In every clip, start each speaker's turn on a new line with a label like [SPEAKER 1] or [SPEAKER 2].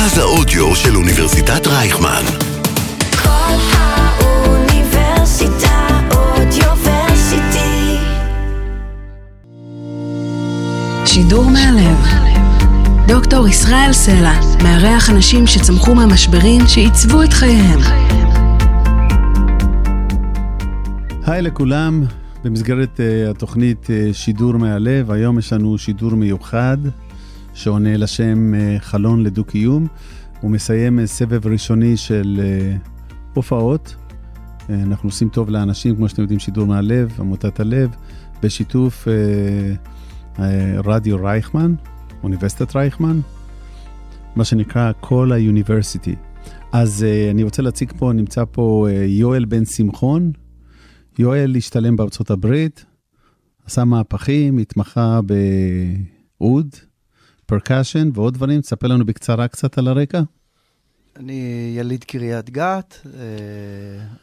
[SPEAKER 1] מרכז האודיו של אוניברסיטת רייכמן.
[SPEAKER 2] כל האוניברסיטה אודיוורסיטי.
[SPEAKER 3] שידור מהלב. דוקטור ישראל סלע מארח אנשים שצמחו מהמשברים שעיצבו את חייהם.
[SPEAKER 4] היי לכולם, במסגרת uh, התוכנית uh, שידור מהלב, היום יש לנו שידור מיוחד שעונה לשם uh, חלון לדו-קיום. הוא מסיים uh, סבב ראשוני של uh, הופעות. אנחנו עושים טוב לאנשים, כמו שאתם יודעים, שידור מהלב, עמותת הלב, בשיתוף רדיו רייכמן, אוניברסיטת רייכמן, מה שנקרא כל האוניברסיטי. אז אני רוצה להציג פה, נמצא פה יואל בן שמחון. יואל השתלם בארצות הברית, עשה מהפכים, התמחה באוד, פרקשן ועוד דברים. תספר לנו בקצרה קצת על הרקע.
[SPEAKER 5] אני יליד קריית גת, אה,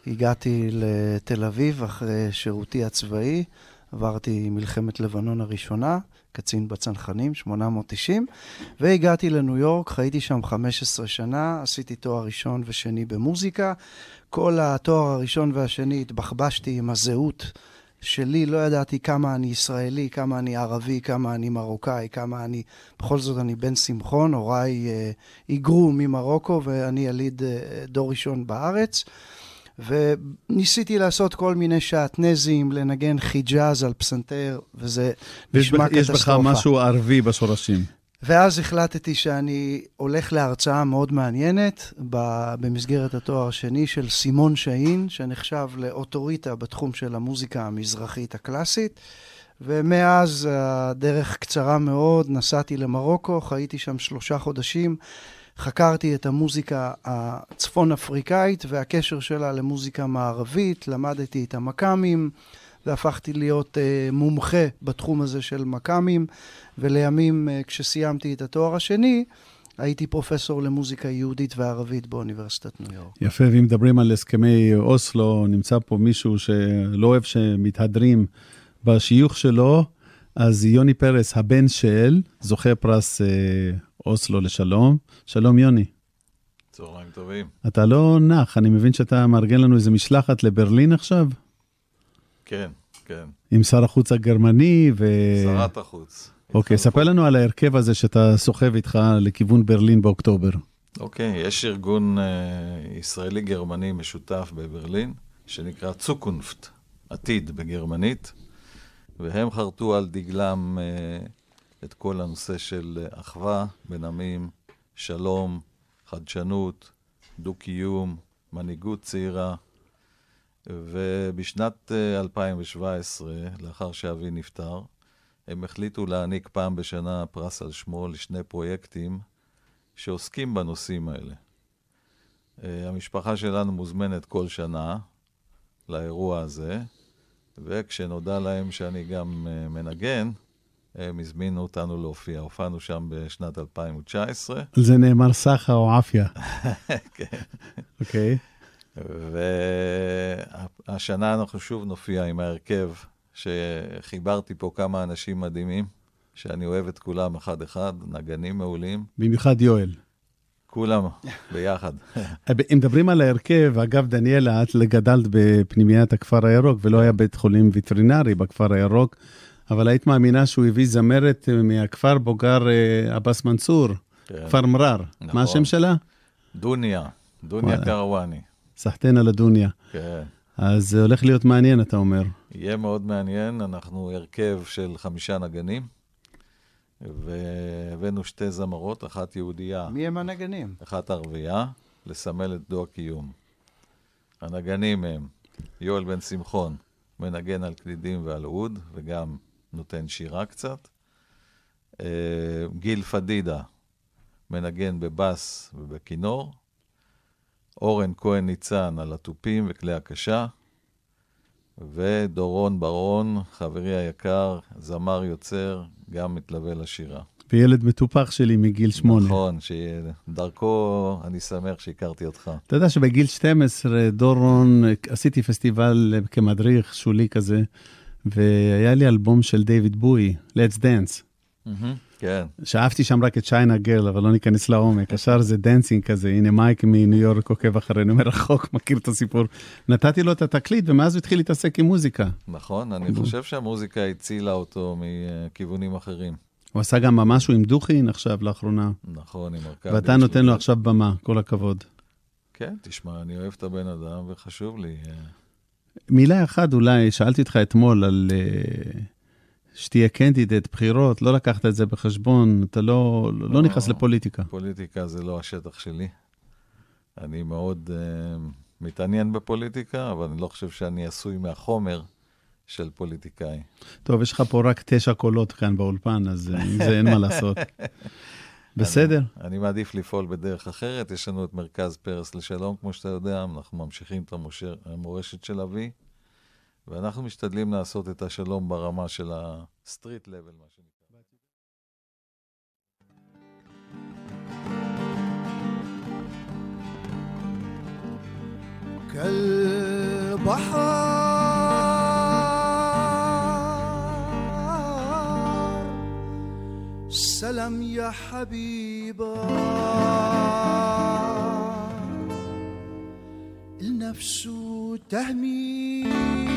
[SPEAKER 5] הגעתי לתל אביב אחרי שירותי הצבאי, עברתי מלחמת לבנון הראשונה, קצין בצנחנים, 890, והגעתי לניו יורק, חייתי שם 15 שנה, עשיתי תואר ראשון ושני במוזיקה. כל התואר הראשון והשני התבחבשתי עם הזהות שלי, לא ידעתי כמה אני ישראלי, כמה אני ערבי, כמה אני מרוקאי, כמה אני... בכל זאת אני בן שמחון, הוריי אה, היגרו ממרוקו ואני יליד אה, דור ראשון בארץ. וניסיתי לעשות כל מיני שעטנזים, לנגן חיג'אז על פסנתר, וזה נשמע
[SPEAKER 4] יש בך
[SPEAKER 5] קטסטרופה.
[SPEAKER 4] משהו ערבי בשורשים.
[SPEAKER 5] ואז החלטתי שאני הולך להרצאה מאוד מעניינת במסגרת התואר השני של סימון שאין, שנחשב לאוטוריטה בתחום של המוזיקה המזרחית הקלאסית. ומאז הדרך קצרה מאוד, נסעתי למרוקו, חייתי שם שלושה חודשים, חקרתי את המוזיקה הצפון אפריקאית והקשר שלה למוזיקה מערבית, למדתי את המקאמים, והפכתי להיות uh, מומחה בתחום הזה של מקאמים, ולימים, uh, כשסיימתי את התואר השני, הייתי פרופסור למוזיקה יהודית וערבית באוניברסיטת ניו יורק.
[SPEAKER 4] יפה, ואם מדברים על הסכמי אוסלו, נמצא פה מישהו שלא אוהב שמתהדרים בשיוך שלו, אז יוני פרס, הבן של, זוכה פרס אה, אוסלו לשלום. שלום יוני.
[SPEAKER 6] צהריים טובים.
[SPEAKER 4] אתה לא נח, אני מבין שאתה מארגן לנו איזה משלחת לברלין עכשיו,
[SPEAKER 6] כן, כן.
[SPEAKER 4] עם שר החוץ הגרמני ו...
[SPEAKER 6] שרת החוץ.
[SPEAKER 4] אוקיי, ספר לנו על ההרכב הזה שאתה סוחב איתך לכיוון ברלין באוקטובר.
[SPEAKER 6] אוקיי, יש ארגון אה, ישראלי-גרמני משותף בברלין, שנקרא צוקונפט, עתיד בגרמנית, והם חרטו על דגלם אה, את כל הנושא של אחווה בין עמים, שלום, חדשנות, דו-קיום, מנהיגות צעירה. ובשנת אה, 2017, לאחר שאבי נפטר, הם החליטו להעניק פעם בשנה פרס על שמו לשני פרויקטים שעוסקים בנושאים האלה. אה, המשפחה שלנו מוזמנת כל שנה לאירוע הזה, וכשנודע להם שאני גם אה, מנגן, הם הזמינו אותנו להופיע. הופענו שם בשנת 2019.
[SPEAKER 4] על זה נאמר סחה או עפיה.
[SPEAKER 6] כן.
[SPEAKER 4] אוקיי.
[SPEAKER 6] והשנה אנחנו שוב נופיע עם ההרכב שחיברתי פה כמה אנשים מדהימים, שאני אוהב את כולם אחד-אחד, נגנים מעולים,
[SPEAKER 4] במיוחד יואל.
[SPEAKER 6] כולם ביחד.
[SPEAKER 4] אם מדברים על ההרכב, אגב, דניאלה, את גדלת בפנימיית הכפר הירוק, ולא היה בית חולים וטרינרי בכפר הירוק, אבל היית מאמינה שהוא הביא זמרת אה, מהכפר בו גר אה, עבאס מנסור,
[SPEAKER 6] כן.
[SPEAKER 4] כפר מרר.
[SPEAKER 6] נכון.
[SPEAKER 4] מה השם שלה?
[SPEAKER 6] דוניה, דוניה
[SPEAKER 4] וואלה. סחטיין על הדוניה.
[SPEAKER 6] כן.
[SPEAKER 4] אז זה הולך להיות מעניין, אתה אומר.
[SPEAKER 6] יהיה מאוד מעניין, אנחנו הרכב של חמישה נגנים, והבאנו שתי זמרות, אחת יהודייה,
[SPEAKER 5] מי הם הנגנים?
[SPEAKER 6] אחת ערבייה, לסמל את דו-הקיום. הנגנים הם יואל בן שמחון, מנגן על קלידים ועל אוד, וגם נותן שירה קצת. אה, גיל פדידה, מנגן בבאס ובכינור. אורן כהן ניצן על התופים וכלי הקשה. ודורון ברון, חברי היקר, זמר יוצר, גם מתלווה לשירה.
[SPEAKER 4] וילד מטופח שלי מגיל שמונה.
[SPEAKER 6] נכון, שדרכו אני שמח שהכרתי אותך.
[SPEAKER 4] אתה יודע שבגיל 12, דורון, עשיתי פסטיבל כמדריך שולי כזה, והיה לי אלבום של דיוויד בוי, Let's Dance.
[SPEAKER 6] כן,
[SPEAKER 7] שאפתי שם רק את China Girl, אבל לא ניכנס לעומק. השאר זה dancing כזה, הנה מייק מניו יורק עוקב אחרינו מרחוק, מכיר את הסיפור. נתתי לו את התקליט, ומאז הוא התחיל להתעסק עם מוזיקה.
[SPEAKER 6] נכון, אני חושב שהמוזיקה הצילה אותו מכיוונים אחרים.
[SPEAKER 7] הוא עשה גם משהו עם דוכין עכשיו, לאחרונה.
[SPEAKER 6] נכון, עם ארכדי.
[SPEAKER 7] ואתה נותן
[SPEAKER 6] לו-
[SPEAKER 7] עכשיו במה, כל הכבוד.
[SPEAKER 6] כן, תשמע, אני אוהב את הבן אדם, וחשוב לי. אה,
[SPEAKER 7] מילה אחת אולי, שאלתי אותך אתמול על אה, שתהיה קנדידט, בחירות, לא לקחת את זה בחשבון, אתה לא, לא, לא נכנס לפוליטיקה.
[SPEAKER 6] פוליטיקה זה לא השטח שלי. אני מאוד uh, מתעניין בפוליטיקה, אבל אני לא חושב שאני עשוי מהחומר של פוליטיקאי.
[SPEAKER 7] טוב, יש לך פה רק תשע קולות כאן באולפן, אז אה, עם זה אין מה לעשות. בסדר.
[SPEAKER 6] אני מעדיף לפעול בדרך אחרת. יש לנו את מרכז פרס לשלום, כמו שאתה יודע, אנחנו ממשיכים את המורש, המורשת של אבי, ואנחנו משתדלים לעשות את השלום ברמה של הסטריט לבל, מה שנקרא.
[SPEAKER 5] كالبحر سلام يا حبيبة النفس تهمي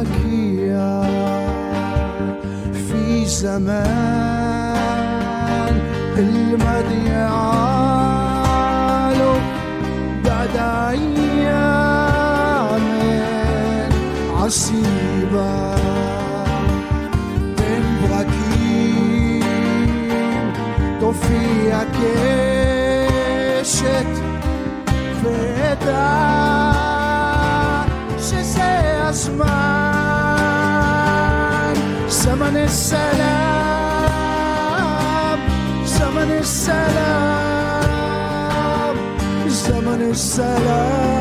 [SPEAKER 5] باكية في زمان المديعالو بعد أيام عصيبة בין ברקים תופיע קשת ואדע שזה הזמן زمن السلام زمن السلام زمن السلام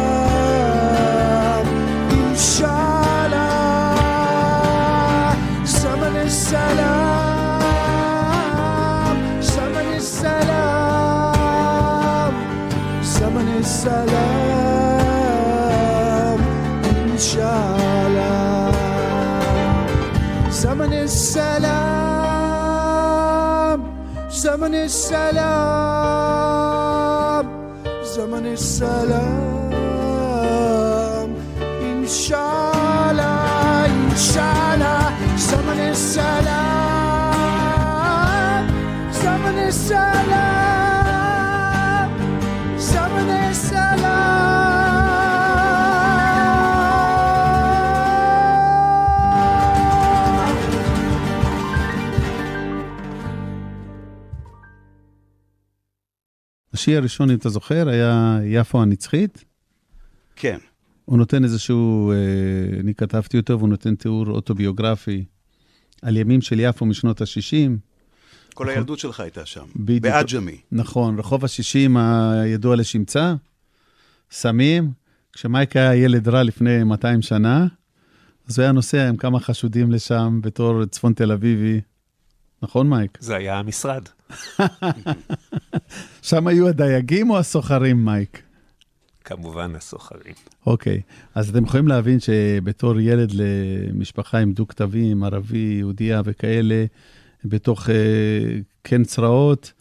[SPEAKER 5] السلام زمن السلام زمن السلام إن شاء الله إن شاء الله زمن السلام زمن السلام
[SPEAKER 7] השיר הראשון, אם אתה זוכר, היה יפו הנצחית.
[SPEAKER 8] כן.
[SPEAKER 7] הוא נותן איזשהו, אה, אני כתבתי אותו, והוא נותן תיאור אוטוביוגרפי על ימים של יפו משנות ה-60.
[SPEAKER 8] כל הילדות שלך הייתה שם.
[SPEAKER 7] בדיוק.
[SPEAKER 8] בעג'מי.
[SPEAKER 7] נכון, רחוב ה-60 הידוע לשמצה, סמים. כשמייק היה ילד רע לפני 200 שנה, אז הוא היה נוסע עם כמה חשודים לשם בתור צפון תל אביבי. נכון, מייק?
[SPEAKER 9] זה היה המשרד.
[SPEAKER 7] שם היו הדייגים או הסוחרים, מייק?
[SPEAKER 9] כמובן הסוחרים.
[SPEAKER 7] אוקיי, אז אתם יכולים להבין שבתור ילד למשפחה עם דו-כתבים, ערבי, יהודייה וכאלה, בתוך אה, קן צרעות,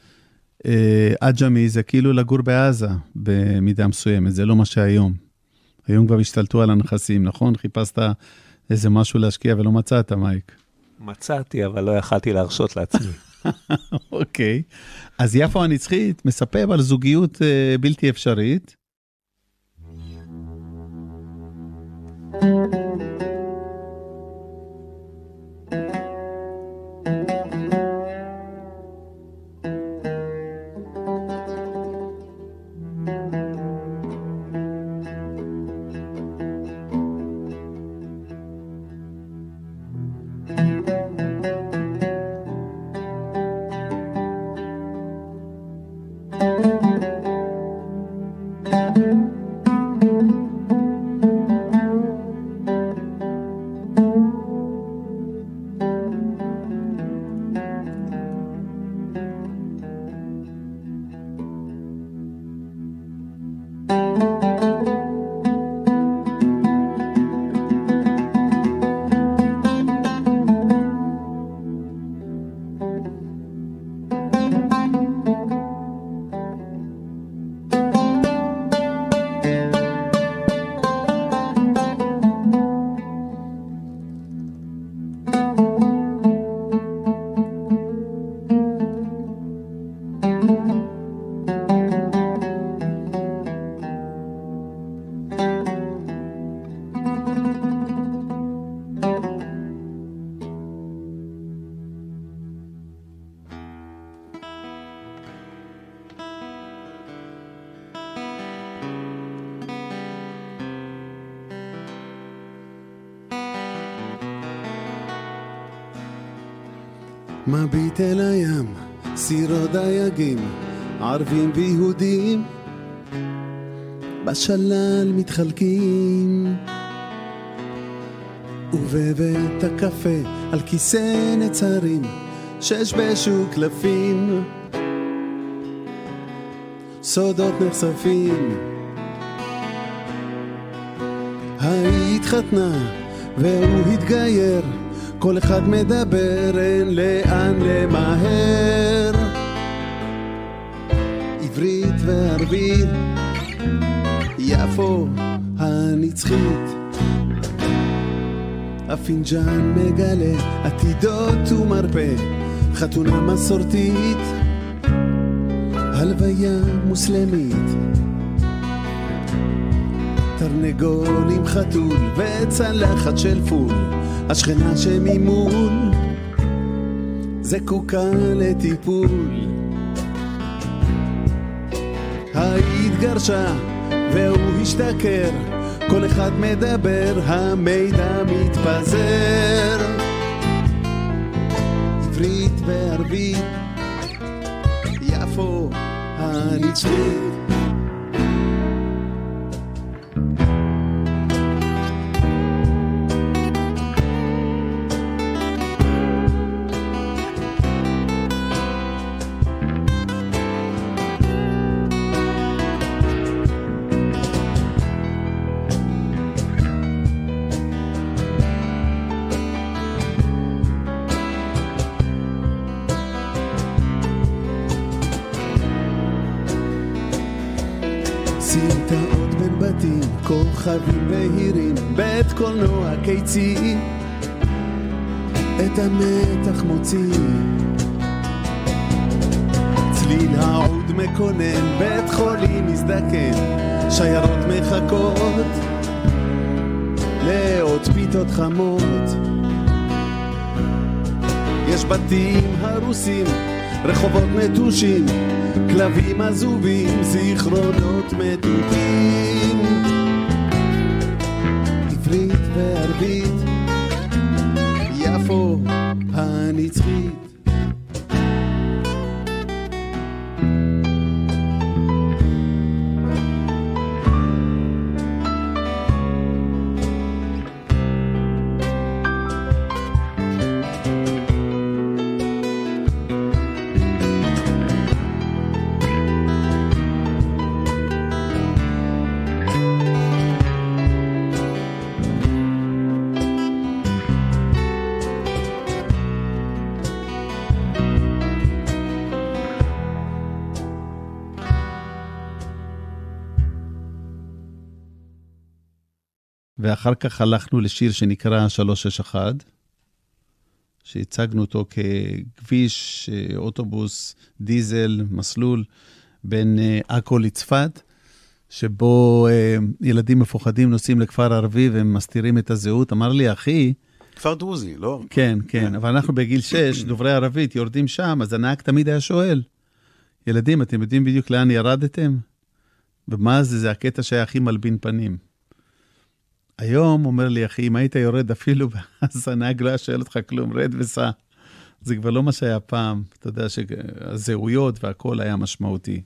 [SPEAKER 7] אה, עג'מי זה כאילו לגור בעזה במידה מסוימת, זה לא מה שהיום. היום כבר השתלטו על הנכסים, נכון? חיפשת איזה משהו להשקיע ולא מצאת, מייק.
[SPEAKER 9] מצאתי, אבל לא יכלתי להרשות לעצמי.
[SPEAKER 7] אוקיי. אז יפו הנצחית מספר על זוגיות אה, בלתי אפשרית.
[SPEAKER 4] מביט דייגים, ערבים ויהודים, בשלל מתחלקים. ובבית הקפה, על כיסא נצרים, שש בשוק קלפים, סודות נחשפים. ההיא התחתנה והוא התגייר, כל אחד מדבר, אין לאן למהר. עברית וערבית, יפו הנצחית. הפינג'אן מגלה עתידות ומרפא, חתונה מסורתית, הלוויה מוסלמית. תרנגול עם חתול וצלחת של פול, השכנה שממול זקוקה לטיפול. ההיא התגרשה והוא השתכר, כל אחד מדבר, המידע מתפזר. עברית וערבית, יפו הנצחית. קולנוע קיצי, את המתח מוציא. צליל העוד מקונן, בית חולים מזדקן, שיירות מחכות לעוד פיתות חמות. יש בתים הרוסים, רחובות נטושים, כלבים עזובים, זיכרונות מתוקים. וערבית,
[SPEAKER 7] ואחר כך הלכנו לשיר שנקרא 361, שהצגנו אותו ככביש, אה, אוטובוס, דיזל, מסלול בין אה, עכו לצפת, שבו אה, ילדים מפוחדים נוסעים לכפר ערבי והם מסתירים את הזהות. אמר לי, אחי,
[SPEAKER 8] כפר דרוזי, לא?
[SPEAKER 7] כן, כן, אבל אנחנו בגיל 6, דוברי ערבית, יורדים שם, אז הנהג תמיד היה שואל, ילדים, אתם יודעים בדיוק לאן ירדתם? ומה זה, זה הקטע שהיה הכי מלבין פנים. היום, אומר לי, אחי, אם היית יורד אפילו, אז הנהג לא היה שואל אותך כלום, רד וסע. זה כבר לא מה שהיה פעם, אתה יודע שהזהויות והכל היה משמעותי.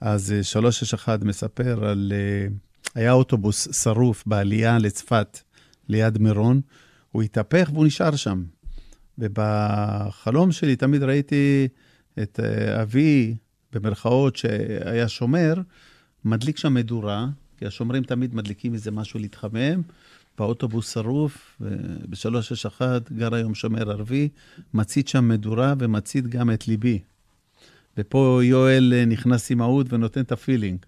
[SPEAKER 7] אז אה, 361 מספר על... אה, היה אוטובוס שרוף בעלייה לצפת, ליד מירון, הוא התהפך והוא נשאר שם. ובחלום שלי תמיד ראיתי את אה, אבי, במרכאות, שהיה שומר, מדליק שם מדורה, כי השומרים תמיד מדליקים איזה משהו להתחמם. באוטובוס שרוף, ב-361 גר היום שומר ערבי, מצית שם מדורה ומצית גם את ליבי. ופה יואל אה, נכנס עם העוד ונותן את הפילינג.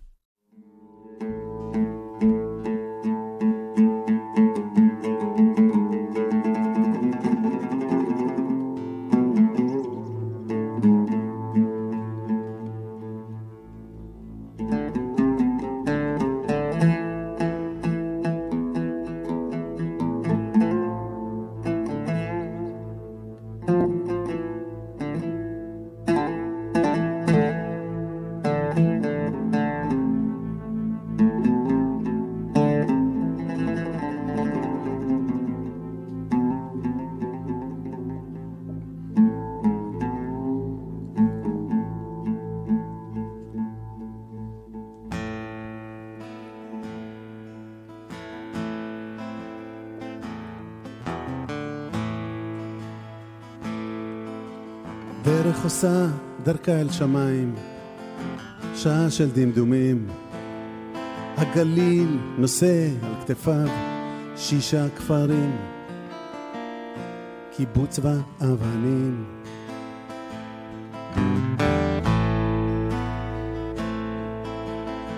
[SPEAKER 4] דרך עושה דרכה אל שמיים, שעה של דמדומים. הגליל נושא על כתפיו שישה כפרים, קיבוץ ואבנים.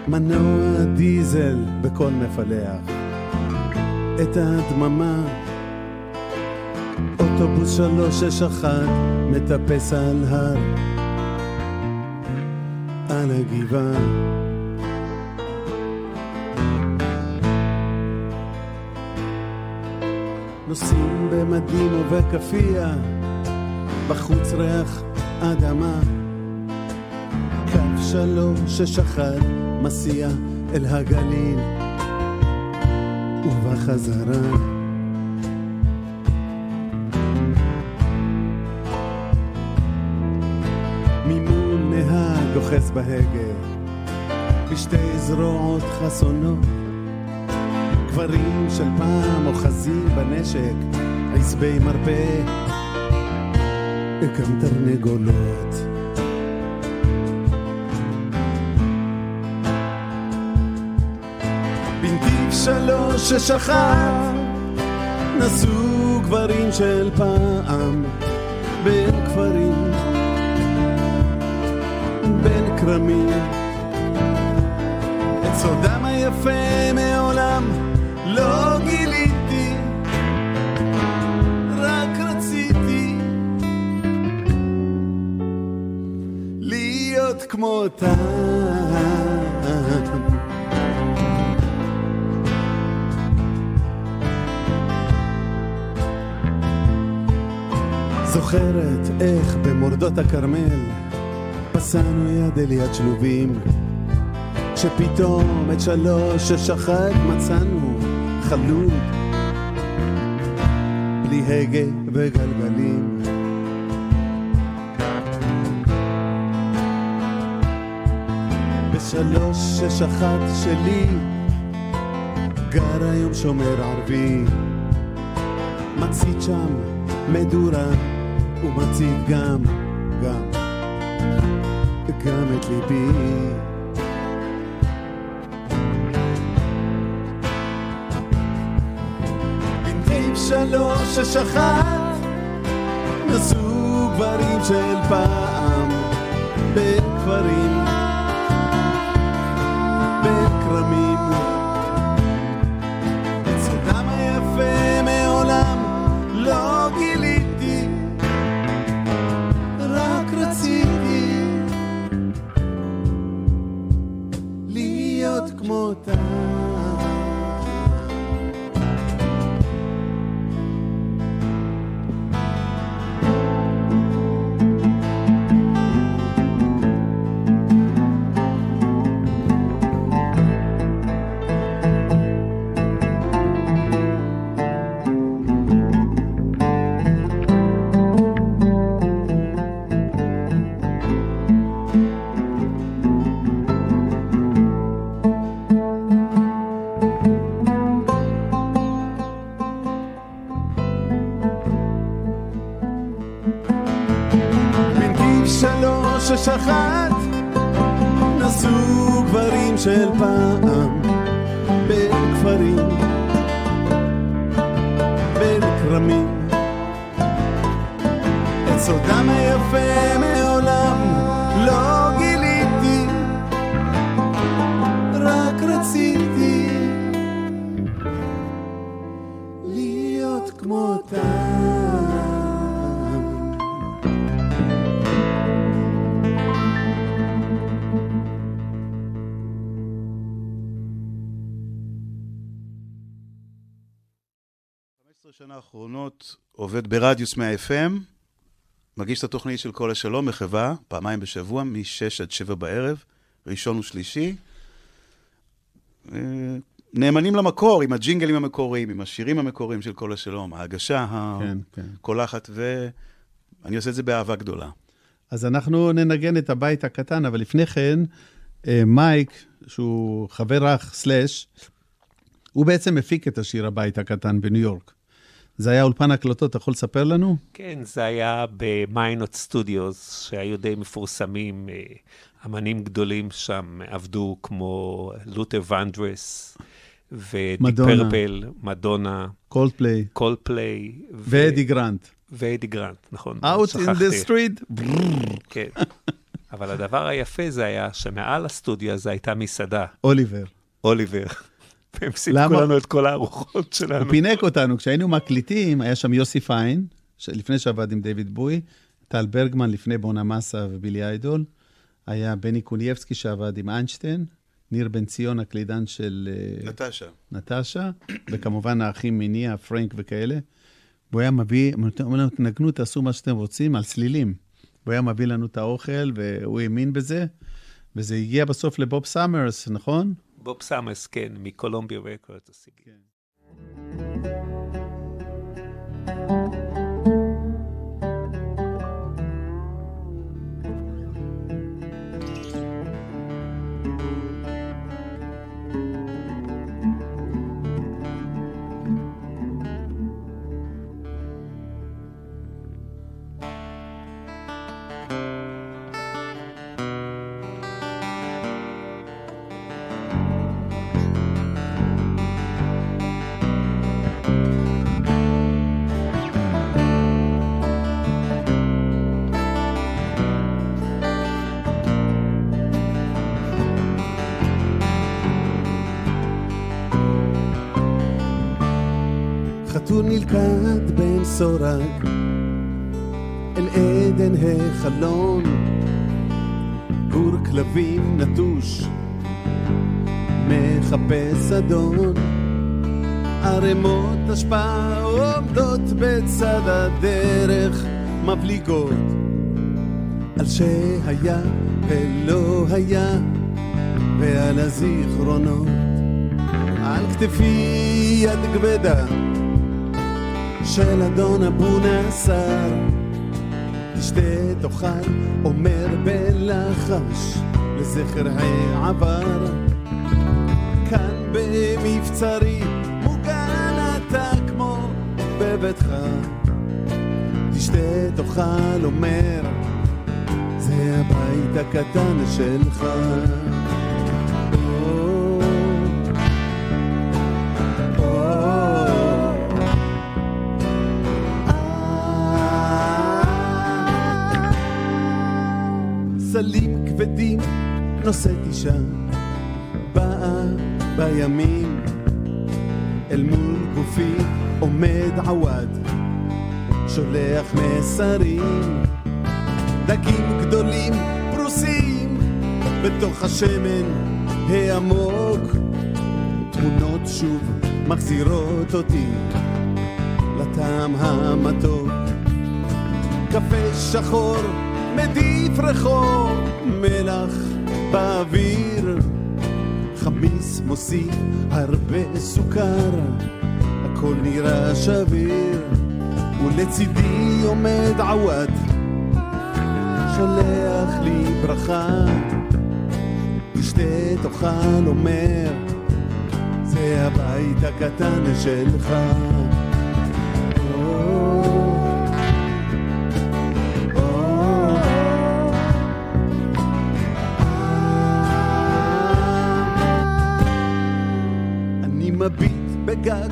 [SPEAKER 4] מנוע דיזל בקול מפלח, את הדממה אוטובוס שלוש שש אחת מטפס על הר על הגבעה. נוסעים במדים ובכפייה בחוץ ריח אדמה. קו שלוש שש אחת מסיע אל הגליל ובחזרה אוחז בהגה. בשתי זרועות חסונות. גברים של פעם אוחזים בנשק. עשבי מרפא. גם תרנגולות. בנתיב שלוש ששכב נסעו גברים של פעם. בין כפרים כרמים את סודם היפה מעולם לא גיליתי, רק רציתי להיות כמותם. זוכרת איך במורדות הכרמל פסענו יד אל יד שלובים כשפתאום את שלוש ששחק מצאנו חלוד בלי הגה וגלגלים. בשלוש שש אחת שלי גר היום שומר ערבי. מצית שם מדורה ומצית גם, גם את ליבי. בנתיב שלוש שש אחת נסעו גברים של פעם בין כפרים בין כרמים
[SPEAKER 8] עובד ברדיוס 100 FM, מגיש את התוכנית של כל השלום, מחווה, פעמיים בשבוע, מ-6 עד 7 בערב, ראשון ושלישי. אה, נאמנים למקור, עם הג'ינגלים המקוריים, עם השירים המקוריים של כל השלום, ההגשה
[SPEAKER 7] כן, כן.
[SPEAKER 8] הקולחת, ואני עושה את זה באהבה גדולה.
[SPEAKER 7] אז אנחנו ננגן את הבית הקטן, אבל לפני כן, אה, מייק, שהוא חבר אח סלאש, הוא בעצם הפיק את השיר הבית הקטן בניו יורק. זה היה אולפן הקלטות, אתה יכול לספר לנו?
[SPEAKER 9] כן, זה היה ב Minot Studios, שהיו די מפורסמים. אה, אמנים גדולים שם עבדו כמו לותר ונדרוס, ודיק
[SPEAKER 7] מדונה.
[SPEAKER 9] פרפל, מדונה, קולדפליי. קולדפליי.
[SPEAKER 7] ואדי גרנט.
[SPEAKER 9] ואדי גרנט, נכון.
[SPEAKER 7] Out in the street.
[SPEAKER 9] כן. אבל הדבר היפה זה היה שמעל הסטודיו הזה הייתה מסעדה,
[SPEAKER 7] אוליבר.
[SPEAKER 9] אוליבר. והם סיפקו? לנו את כל הארוחות שלנו.
[SPEAKER 7] הוא פינק אותנו, כשהיינו מקליטים, היה שם יוסי פיין, לפני שעבד עם דיוויד בוי, טל ברגמן לפני בונמסה ובילי איידול, היה בני קונייבסקי שעבד עם איינשטיין, ניר בן ציון, הקלידן של אה,
[SPEAKER 8] נטשה.
[SPEAKER 7] נטשה, וכמובן האחים מניה, פרנק וכאלה. והוא היה מביא, אומר לנו, תנגנו, תעשו מה שאתם רוצים, על צלילים. הוא היה מביא לנו את האוכל, והוא האמין בזה, וזה הגיע בסוף לבוב סאמרס, נכון?
[SPEAKER 9] בוב סאמרס, כן, מקולומביה רקורדס.
[SPEAKER 4] חתול נלכד בין סורג אל עדן החלון. גור כלבים נטוש מחפש אדון. ערימות אשפה עומדות בצד הדרך מבליגות על שהיה ולא היה ועל הזיכרונות על כתפי יד כבדה של אדון אבו נסר תשתה תאכל אומר בלחש לזכר העבר. כאן במבצרי מוגן אתה כמו בביתך. תשתה תאכל אומר זה הבית הקטן שלך נושאת אישה באה בימים אל מול גופי עומד עווד שולח מסרים דגים גדולים פרוסים בתוך השמן העמוק. תמונות שוב מחזירות אותי לטעם המתוק. קפה שחור מדיף רחוב מלח באוויר. חמיס מוסיף הרבה סוכר הכל נראה שביר. ולצידי עומד עווד שולח לי ברכה. תשתה תאכל אומר זה הבית הקטן שלך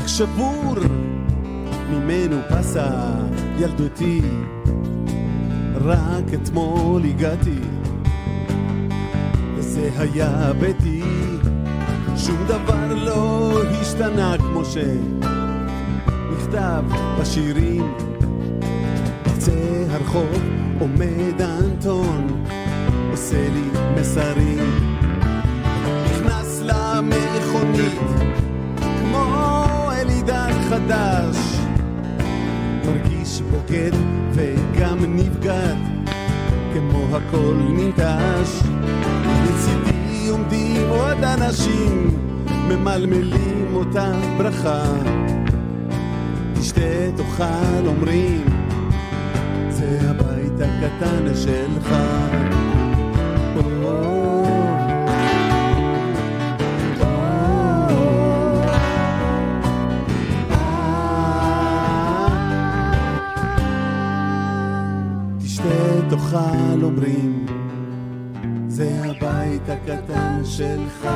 [SPEAKER 4] בגג שבור ממנו פסה ילדותי. רק אתמול הגעתי וזה היה ביתי. שום דבר לא השתנה כמו שנכתב בשירים. בקצה הרחוב עומד אנטון עושה לי מסרים. נכנס למכונית חדש. מרגיש בוגד וגם נבגד כמו הכל ננטש. לצידי עומדים עוד אנשים ממלמלים אותה ברכה. תשתה תאכל אומרים זה הבית הקטן שלך הקטן שלך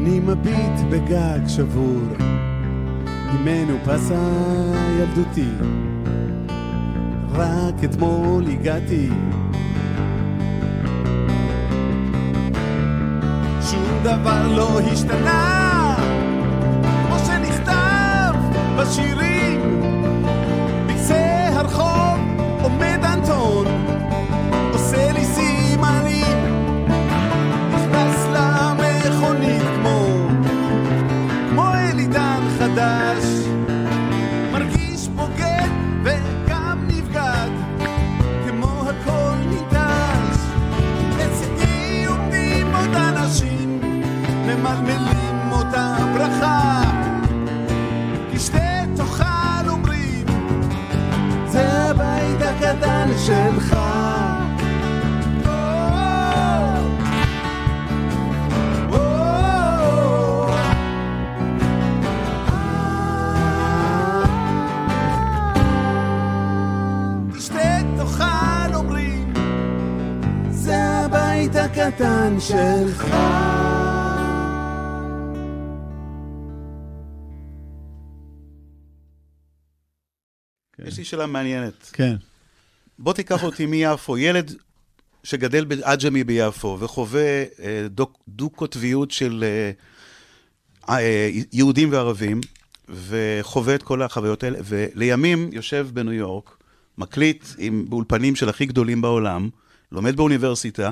[SPEAKER 4] אני מביט בגג שבור, ממנו פסה ילדותי. רק אתמול הגעתי. שום דבר לא השתנה, כמו שנכתב בשירים. שלך.
[SPEAKER 10] הקטן שלך. כן.
[SPEAKER 8] יש לי שאלה מעניינת.
[SPEAKER 4] כן.
[SPEAKER 8] בוא תיקח אותי מיפו, ילד שגדל בעג'מי ביפו וחווה אה, דו- דו-קוטביות של אה, אה, יהודים וערבים, וחווה את כל החוויות האלה, ולימים יושב בניו יורק, מקליט עם, באולפנים של הכי גדולים בעולם, לומד באוניברסיטה.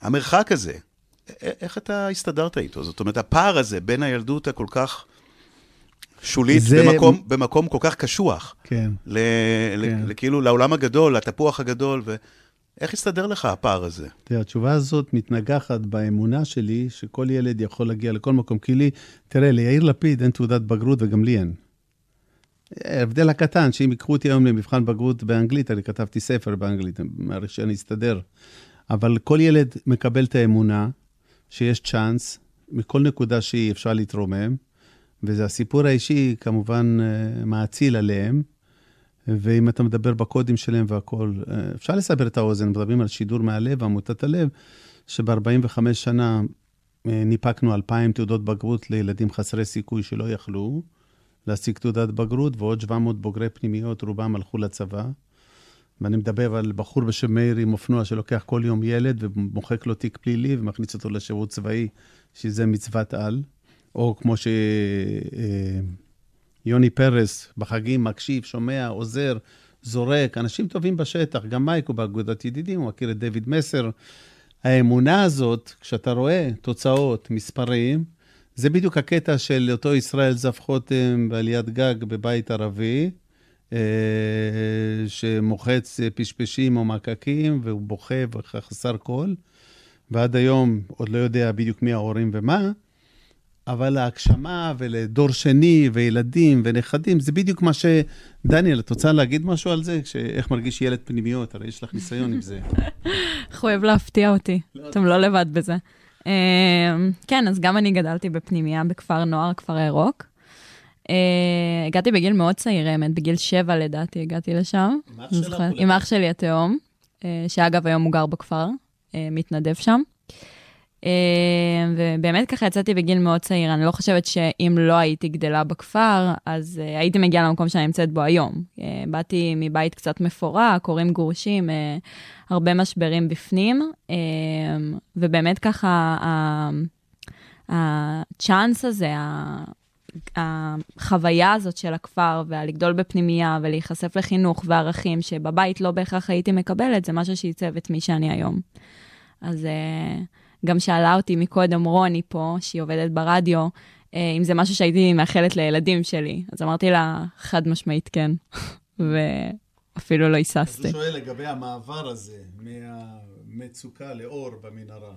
[SPEAKER 8] המרחק הזה, איך אתה הסתדרת איתו? זאת אומרת, הפער הזה בין הילדות הכל כך שולית,
[SPEAKER 4] זה-
[SPEAKER 8] במקום, במקום כל כך קשוח,
[SPEAKER 4] כן.
[SPEAKER 8] ל,
[SPEAKER 4] כן.
[SPEAKER 8] ל, כאילו לעולם הגדול, לתפוח הגדול, ואיך הסתדר לך הפער הזה?
[SPEAKER 4] תראה, התשובה הזאת מתנגחת באמונה שלי שכל ילד יכול להגיע לכל מקום. כי לי, תראה, ליאיר לפיד אין תעודת בגרות וגם לי אין. ההבדל הקטן, שאם ייקחו אותי היום למבחן בגרות באנגלית, אני כתבתי ספר באנגלית, אני מעריך שאני אסתדר. אבל כל ילד מקבל את האמונה שיש צ'אנס, מכל נקודה שהיא אפשר להתרומם, וזה הסיפור האישי כמובן אה, מאציל עליהם. ואם אתה מדבר בקודים שלהם והכול, אה, אפשר לסבר את האוזן, מדברים על שידור מהלב, עמותת הלב, שב-45 שנה אה, ניפקנו 2,000 תעודות בגרות לילדים חסרי סיכוי שלא יכלו להשיג תעודת בגרות, ועוד 700 בוגרי פנימיות, רובם הלכו לצבא. ואני מדבר על בחור בשם מאיר עם אופנוע שלוקח כל יום ילד ומוחק לו תיק פלילי ומכניס אותו לשירות צבאי, שזה מצוות על. או כמו שיוני פרס בחגים מקשיב, שומע, עוזר, זורק, אנשים טובים בשטח, גם מייק הוא באגודת ידידים, הוא מכיר את דיוויד מסר. האמונה הזאת, כשאתה רואה תוצאות, מספרים, זה בדיוק הקטע של אותו ישראל זב חוטם בעליית גג בבית ערבי, אה, שמוחץ פשפשים או מקקים, והוא בוכה וחסר קול, ועד היום עוד לא יודע בדיוק מי ההורים ומה, אבל ההגשמה ולדור שני וילדים ונכדים, זה בדיוק מה ש... דניאל, את רוצה להגיד משהו על זה? איך מרגיש ילד פנימיות? הרי יש לך ניסיון עם זה.
[SPEAKER 11] איך הוא אוהב להפתיע אותי. אתם לא לבד בזה. אה, כן, אז גם אני גדלתי בפנימייה בכפר נוער, כפר הירוק. אה, הגעתי בגיל מאוד צעיר, האמת, בגיל שבע לדעתי הגעתי לשם.
[SPEAKER 4] עם אח
[SPEAKER 11] שלי התאום, אה, שאגב היום הוא גר בכפר, אה, מתנדב שם. אה, ובאמת ככה יצאתי בגיל מאוד צעיר, אני לא חושבת שאם לא הייתי גדלה בכפר, אז אה, הייתי מגיעה למקום שאני נמצאת בו היום. אה, באתי מבית קצת מפורק, הורים גרושים, אה, הרבה משברים בפנים, אה, ובאמת ככה, הצ'אנס הזה, החוויה הזאת של הכפר, והלגדול בפנימייה, ולהיחשף לחינוך וערכים שבבית לא בהכרח הייתי מקבלת, זה משהו שעיצב את מי שאני היום. אז אה, גם שאלה אותי מקודם רוני פה, שהיא עובדת ברדיו, אה, אם זה משהו שהייתי מאחלת לילדים שלי. אז אמרתי לה, חד משמעית כן, ואפילו לא היססתי.
[SPEAKER 4] שואל לגבי המעבר הזה מהמצוקה לאור במנהרה.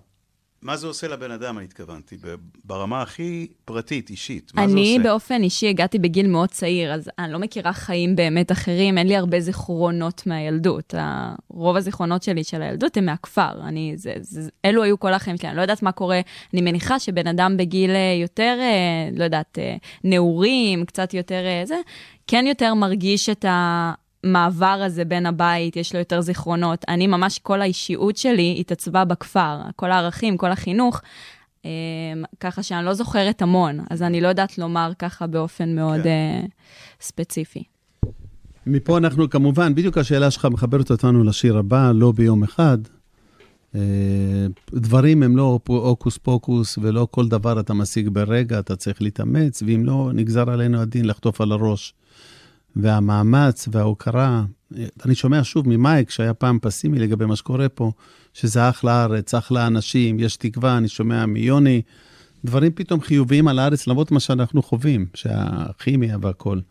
[SPEAKER 8] מה זה עושה לבן אדם, אני התכוונתי, ברמה הכי פרטית, אישית? מה זה
[SPEAKER 11] אני
[SPEAKER 8] עושה?
[SPEAKER 11] באופן אישי הגעתי בגיל מאוד צעיר, אז אני לא מכירה חיים באמת אחרים, אין לי הרבה זיכרונות מהילדות. ה- רוב הזיכרונות שלי של הילדות הם מהכפר. אני, זה, זה, אלו היו כל החיים שלי, אני לא יודעת מה קורה. אני מניחה שבן אדם בגיל אה, יותר, אה, לא יודעת, אה, נעורים, קצת יותר זה, כן יותר מרגיש את המעבר הזה בין הבית, יש לו יותר זיכרונות. אני ממש, כל האישיות שלי התעצבה בכפר, כל הערכים, כל החינוך. Um, ככה שאני לא זוכרת המון, אז אני לא יודעת לומר ככה באופן מאוד
[SPEAKER 4] כן.
[SPEAKER 11] uh, ספציפי.
[SPEAKER 4] מפה אנחנו כמובן, בדיוק השאלה שלך מחברת אותנו לשיר הבא, לא ביום אחד. אה, דברים הם לא הוקוס פוקוס ולא כל דבר אתה משיג ברגע, אתה צריך להתאמץ, ואם לא, נגזר עלינו הדין לחטוף על הראש. והמאמץ וההוקרה, אני שומע שוב ממייק, שהיה פעם פסימי לגבי מה שקורה פה, שזה אחלה ארץ, אחלה אנשים, יש תקווה, אני שומע מיוני, דברים פתאום חיוביים על הארץ, למרות מה שאנחנו חווים, שהכימיה והכול.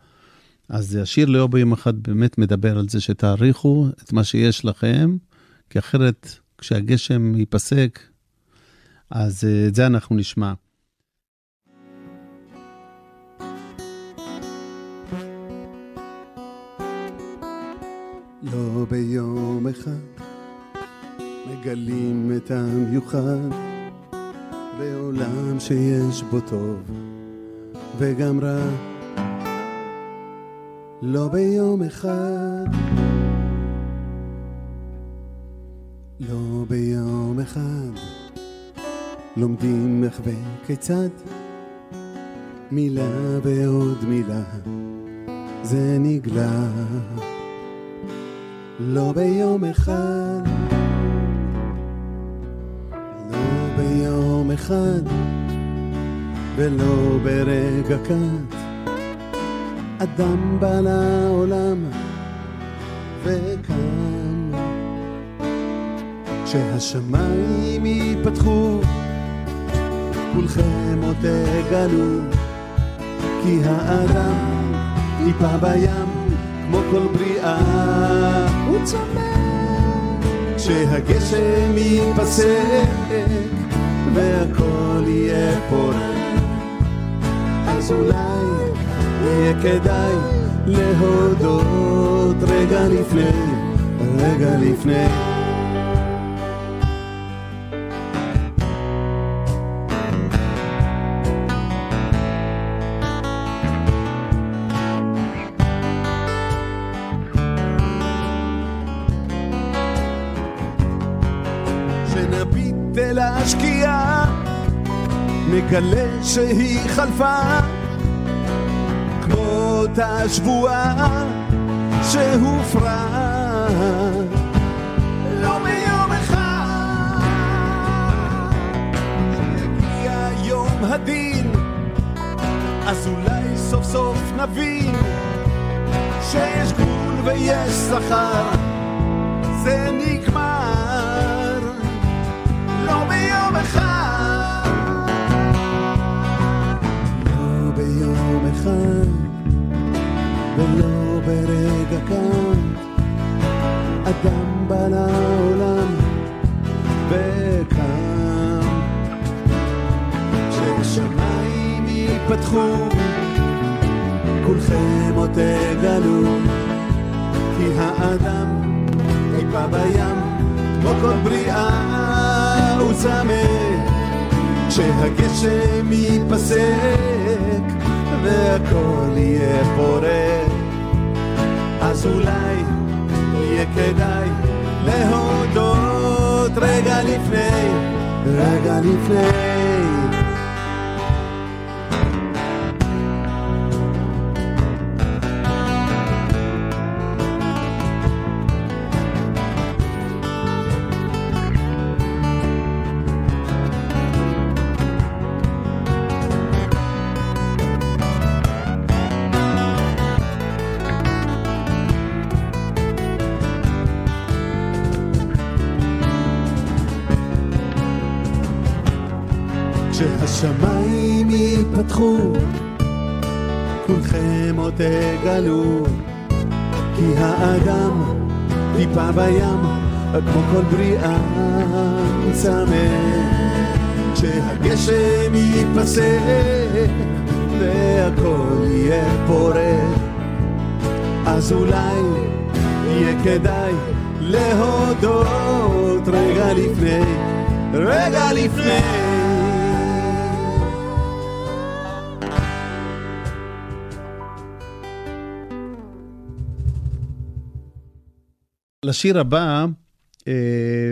[SPEAKER 4] אז השיר לא ביום אחד באמת מדבר על זה שתעריכו את מה שיש לכם, כי אחרת כשהגשם ייפסק, אז אה, את זה אנחנו נשמע.
[SPEAKER 10] לא ביום אחד מגלים את המיוחד בעולם שיש בו טוב וגם רע. לא ביום אחד לא ביום
[SPEAKER 4] אחד לומדים איך וכיצד. מילה ועוד מילה זה נגלה לא ביום אחד. לא ביום אחד. ולא ברגע קט אדם בא לעולם וקם כשהשמיים ייפתחו כולכם עוד תגלו כי האדם טיפה בים כמו כל בריאה הוא צומח כשהגשם ייפסק והכל יהיה פורח אז אולי יהיה כדאי להודות רגע לפני, רגע לפני נגלה שהיא חלפה כמו אותה שבועה שהופרה. לא ביום אחד כשיגיע יום הדין אז אולי סוף סוף נבין שיש גבול ויש שכר. זה נגמר אחד ולא ברגע כאן אדם בא לעולם וקם. כשהשמיים ייפתחו כולכם עוד תגלו כי האדם טיפה בים כמו כל בריאה הוא צמא. כשהגשם ייפסק והכל יהיה פורח אז אולי יהיה כדאי להודות רגע לפני, רגע לפני תגלו, כי האדם טיפה בים, כמו כל בריאה צמא. כשהגשם ייפסק, והכל יהיה פורח, אז אולי יהיה כדאי להודות רגע לפני, רגע לפני.
[SPEAKER 7] לשיר הבא אה,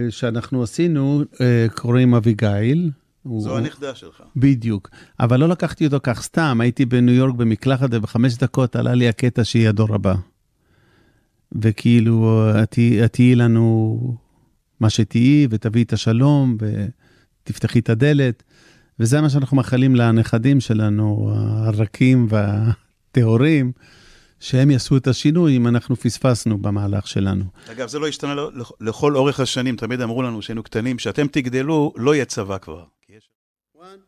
[SPEAKER 7] שאנחנו עשינו, אה, קוראים אביגיל.
[SPEAKER 8] זו
[SPEAKER 7] הוא-
[SPEAKER 8] הנכדה שלך.
[SPEAKER 7] בדיוק. אבל לא לקחתי אותו כך סתם, הייתי בניו יורק במקלחת ובחמש דקות עלה לי הקטע שהיא הדור הבא. וכאילו, את תהיי- לנו מה שתהיי, ותביאי את השלום, ותפתחי את הדלת. וזה מה שאנחנו מאחלים לנכדים שלנו, הרכים והטהורים, שהם יעשו את השינוי אם אנחנו פספסנו במהלך שלנו.
[SPEAKER 8] אגב, זה לא השתנה לא- לכ- לכל אורך השנים, תמיד אמרו לנו שהיינו קטנים, שאתם תגדלו, לא יהיה צבא כבר. כי יש-
[SPEAKER 4] בעוד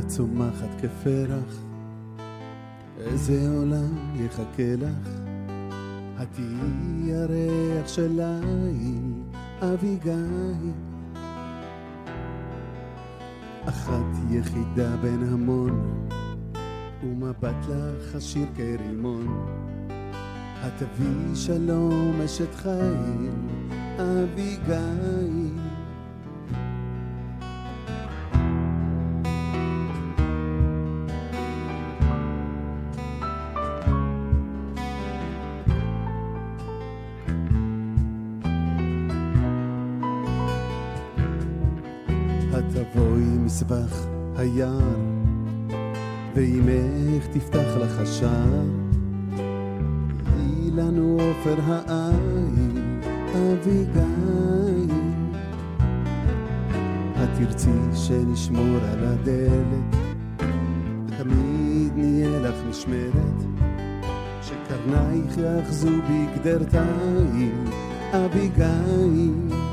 [SPEAKER 4] את צומחת כפרח, איזה עולם יחכה לך? את תהיי הריח של ליל אביגיל. אחת יחידה בין המון, ומבט לך עשיר כרימון. את שלום אשת חיל, אביגיל. היער, ואימך תפתח לך שער, היא לנו עופר העין, אביגיל. התרצי שנשמור על הדלת, ותמיד נהיה לך משמרת, שקרנייך יאחזו בגדרתיים, אביגיל.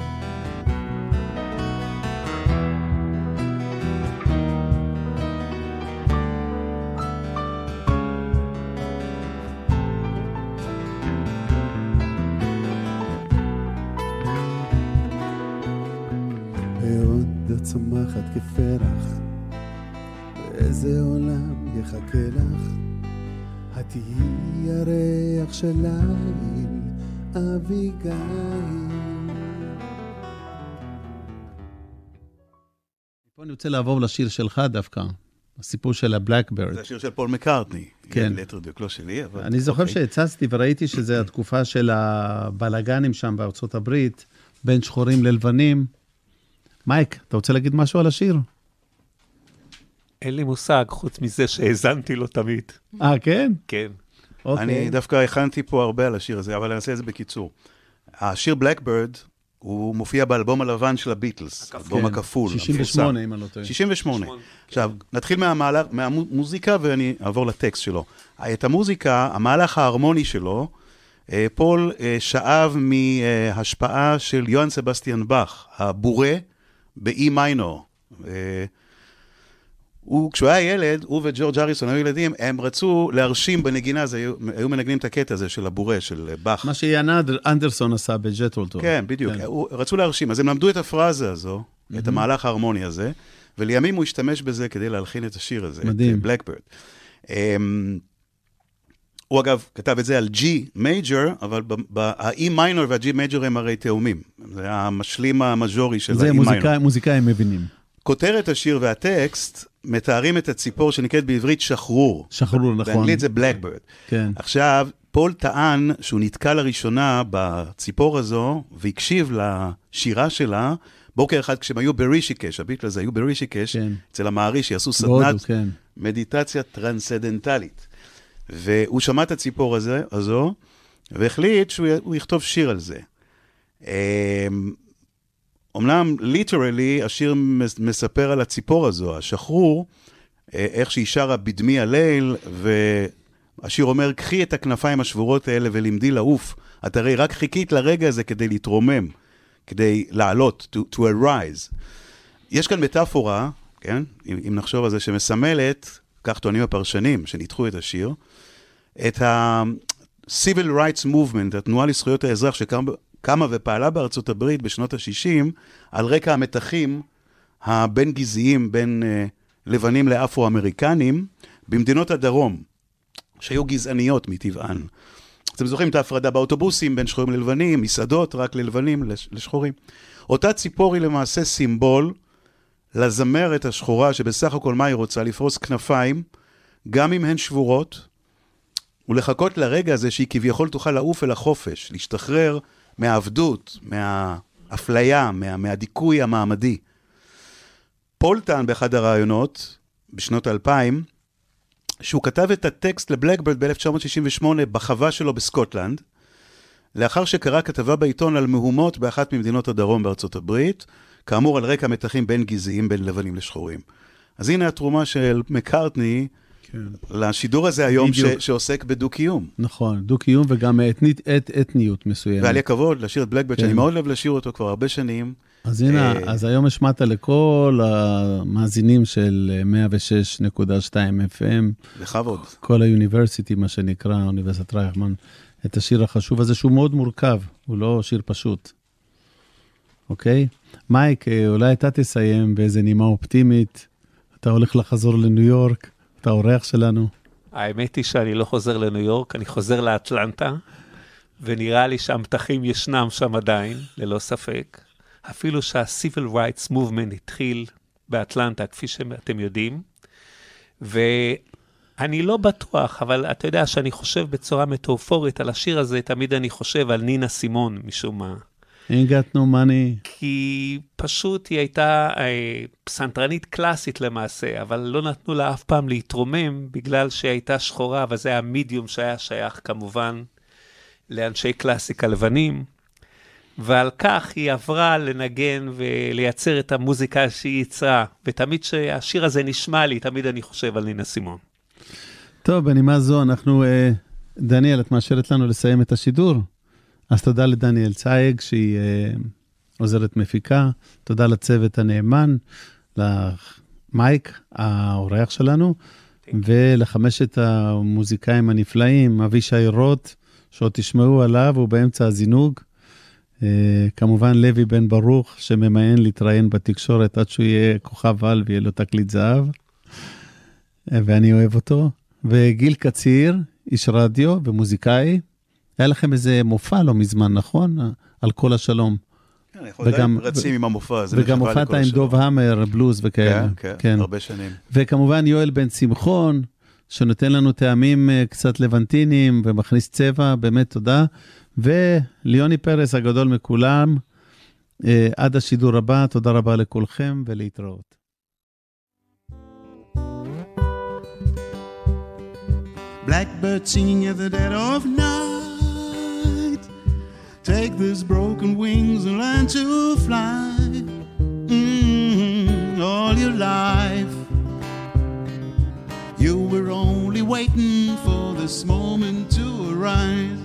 [SPEAKER 4] כפרח, באיזה עולם יחכה לך? את תהיי הריח של ליל, אביגיל.
[SPEAKER 7] פה אני רוצה לעבור לשיר שלך דווקא, הסיפור של הבלקברד.
[SPEAKER 8] זה השיר של פול מקארטני.
[SPEAKER 7] כן.
[SPEAKER 8] ליתר דיוק, לא שלי, אבל...
[SPEAKER 7] אני זוכר
[SPEAKER 8] אוקיי.
[SPEAKER 7] שהצצתי וראיתי שזה התקופה של הבלגנים שם בארצות הברית, בין שחורים ללבנים. מייק, אתה רוצה להגיד משהו על השיר?
[SPEAKER 9] אין לי מושג, חוץ מזה שהאזנתי לו תמיד.
[SPEAKER 7] אה, כן?
[SPEAKER 9] כן.
[SPEAKER 7] אוקיי.
[SPEAKER 8] אני דווקא הכנתי פה הרבה על השיר הזה, אבל אני אעשה את זה בקיצור. השיר בלקברד, הוא מופיע באלבום הלבן של הביטלס, האלבום
[SPEAKER 7] כן,
[SPEAKER 8] הכפול.
[SPEAKER 7] 68,
[SPEAKER 8] המפורסם.
[SPEAKER 7] אם אני לא טועה.
[SPEAKER 8] 68. עכשיו, נתחיל מהמהלך- מהמוזיקה ואני אעבור לטקסט שלו. את המוזיקה, המהלך ההרמוני שלו, אה, פול אה, שאב מהשפעה של יוהאן סבסטיאן באך, הבורה ב E minor. אה, הוא, כשהוא היה ילד, הוא וג'ורג' הריסון היו ילדים, הם רצו להרשים בנגינה, אז היו, היו מנגנים את הקטע הזה של הבורה, של אה, באך.
[SPEAKER 7] מה שאיאן אנדר- אנדרסון עשה בג'ת'רו טאל.
[SPEAKER 8] כן, בדיוק. הוא- רצו להרשים, אז הם למדו את הפרזה הזו, את המהלך ההרמוני הזה, ולימים הוא השתמש בזה כדי להלחין את השיר הזה,
[SPEAKER 7] מדהים.
[SPEAKER 8] את Blackbird. הוא אגב כתב את זה על G major, אבל ה-E minor וה-G major הם הרי תאומים. זה המשלים המז'ורי של
[SPEAKER 7] זה
[SPEAKER 8] ה-E minor.
[SPEAKER 7] מוזיקאים מוזיקאים מבינים.
[SPEAKER 8] כותרת השיר והטקסט מתארים את הציפור שנקראת בעברית שחרור.
[SPEAKER 7] שחרור, נכון.
[SPEAKER 8] באנגלית זה Blackbird.
[SPEAKER 7] כן.
[SPEAKER 8] עכשיו, פול טען שהוא נתקל לראשונה בציפור הזו, והקשיב לשירה שלה, בוקר אחד כשהם היו ברישיקש, הביטלס היו ברישיקש,
[SPEAKER 7] כן.
[SPEAKER 8] אצל המהרישי, עשו
[SPEAKER 7] בהודו,
[SPEAKER 8] סדנת
[SPEAKER 7] כן.
[SPEAKER 8] מדיטציה טרנסדנטלית. והוא שמע את הציפור הזה, הזו, והחליט שהוא יכתוב שיר על זה. אמ, אמנם ליטרלי השיר מס- מספר על הציפור הזו, השחרור, אה, איך שהיא שרה בדמי הליל, והשיר אומר, קחי את הכנפיים השבורות האלה ולמדי לעוף. את הרי רק חיכית לרגע הזה כדי להתרומם, כדי לעלות, to, to arise. יש כאן מטאפורה, כן, אם, אם נחשוב על זה, שמסמלת, כך טוענים הפרשנים שניתחו את השיר, את ה-Civil Rights Movement, התנועה לזכויות האזרח שקמה ופעלה בארצות הברית בשנות ה-60, על רקע המתחים הבין-גזעיים בין uh, לבנים לאפרו-אמריקנים במדינות הדרום, שהיו גזעניות מטבען. אתם זוכרים את ההפרדה באוטובוסים בין שחורים ללבנים, מסעדות רק ללבנים, לש- לשחורים. אותה ציפור היא למעשה סימבול לזמרת השחורה, שבסך הכל מה היא רוצה? לפרוס כנפיים, גם אם הן שבורות, ולחכות לרגע הזה שהיא כביכול תוכל לעוף אל החופש, להשתחרר מהעבדות, מהאפליה, מה, מהדיכוי המעמדי. פול טען באחד הראיונות, בשנות האלפיים, שהוא כתב את הטקסט לבלקברד ב-1968 בחווה שלו בסקוטלנד, לאחר שקרא כתבה בעיתון על מהומות באחת ממדינות הדרום בארצות הברית, כאמור על רקע מתחים בין גזעיים בין לבנים לשחורים. אז הנה התרומה של מקארטני
[SPEAKER 7] כן.
[SPEAKER 8] לשידור הזה היום ש-. שעוסק בדו-קיום.
[SPEAKER 7] נכון, דו-קיום וגם אתנית, את, אתניות מסוימת.
[SPEAKER 8] והיה לי הכבוד לשיר את בלקברד,
[SPEAKER 7] כן.
[SPEAKER 8] שאני מאוד אוהב לשיר אותו כבר הרבה שנים.
[SPEAKER 7] אז הנה,
[SPEAKER 8] אה,
[SPEAKER 7] אז היום השמעת לכל המאזינים של 106.2 FM,
[SPEAKER 8] בכבוד.
[SPEAKER 7] כל האוניברסיטי, מה שנקרא, אוניברסיטת רייכמן, את השיר החשוב הזה, שהוא מאוד מורכב, הוא לא שיר פשוט. אוקיי? מייק, אה, אולי אתה תסיים באיזה נימה אופטימית. אתה הולך לחזור לניו יורק, אתה האורח שלנו.
[SPEAKER 9] האמת היא שאני לא חוזר לניו יורק, אני חוזר לאטלנטה, ונראה לי שהמתחים ישנם שם עדיין, ללא ספק. אפילו שה-Civil Rights Movement התחיל באטלנטה, כפי שאתם יודעים. ואני לא בטוח, אבל אתה יודע שאני חושב בצורה מטאופורית על השיר הזה, תמיד אני חושב על נינה סימון, משום מה.
[SPEAKER 4] Ain't got no money.
[SPEAKER 9] כי פשוט היא הייתה אה, פסנתרנית קלאסית למעשה, אבל לא נתנו לה אף פעם להתרומם בגלל שהיא הייתה שחורה, וזה היה מידיום שהיה שייך כמובן לאנשי קלאסיקה לבנים. ועל כך היא עברה לנגן ולייצר את המוזיקה שהיא יצרה. ותמיד כשהשיר הזה נשמע לי, תמיד אני חושב על נינה סימון.
[SPEAKER 4] טוב, בנימה זו, אנחנו... אה, דניאל, את מאשרת לנו לסיים את השידור? אז תודה לדניאל צייג, שהיא אה, עוזרת מפיקה. תודה לצוות הנאמן, למייק, האורח שלנו, ולחמשת המוזיקאים הנפלאים, אבישי רוט, שעוד תשמעו עליו, הוא באמצע הזינוג. אה, כמובן לוי בן ברוך, שממיין להתראיין בתקשורת עד שהוא יהיה כוכב על ויהיה לו תקליט זהב, ואני אוהב אותו. וגיל קציר, איש רדיו ומוזיקאי. היה לכם איזה מופע לא מזמן, נכון? על כל השלום.
[SPEAKER 12] כן, אנחנו עדיין רצים עם המופע הזה.
[SPEAKER 4] וגם הופעת עם. דוב המר, בלוז וכאלה.
[SPEAKER 12] כן, כן, הרבה שנים.
[SPEAKER 4] וכמובן יואל בן שמחון, שנותן לנו טעמים אה, קצת לבנטיניים ומכניס צבע, באמת תודה. וליוני פרס הגדול מכולם, אה, עד השידור הבא, תודה רבה לכולכם ולהתראות.
[SPEAKER 8] Blackbird singing at the dead of night. Take these broken wings and learn to fly. Mm, all your life, you were only waiting for this moment to arise.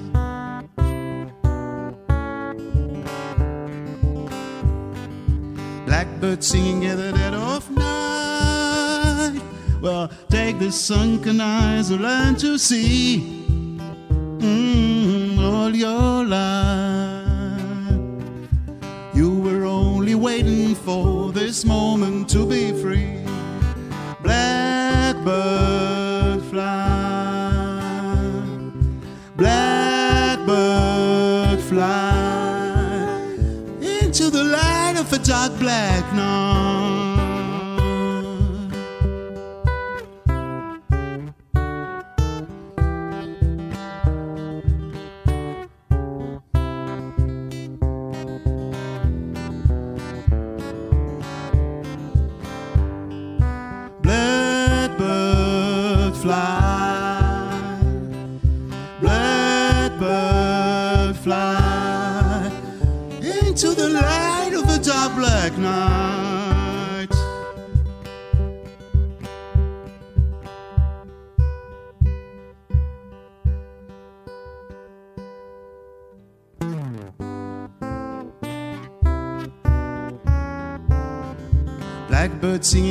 [SPEAKER 8] Blackbird singing at the dead of night. Well, take the sunken eyes and learn to see mm, all your life. You were only waiting for this moment to be free. Blackbird fly, blackbird fly into the light of a dark black night. could see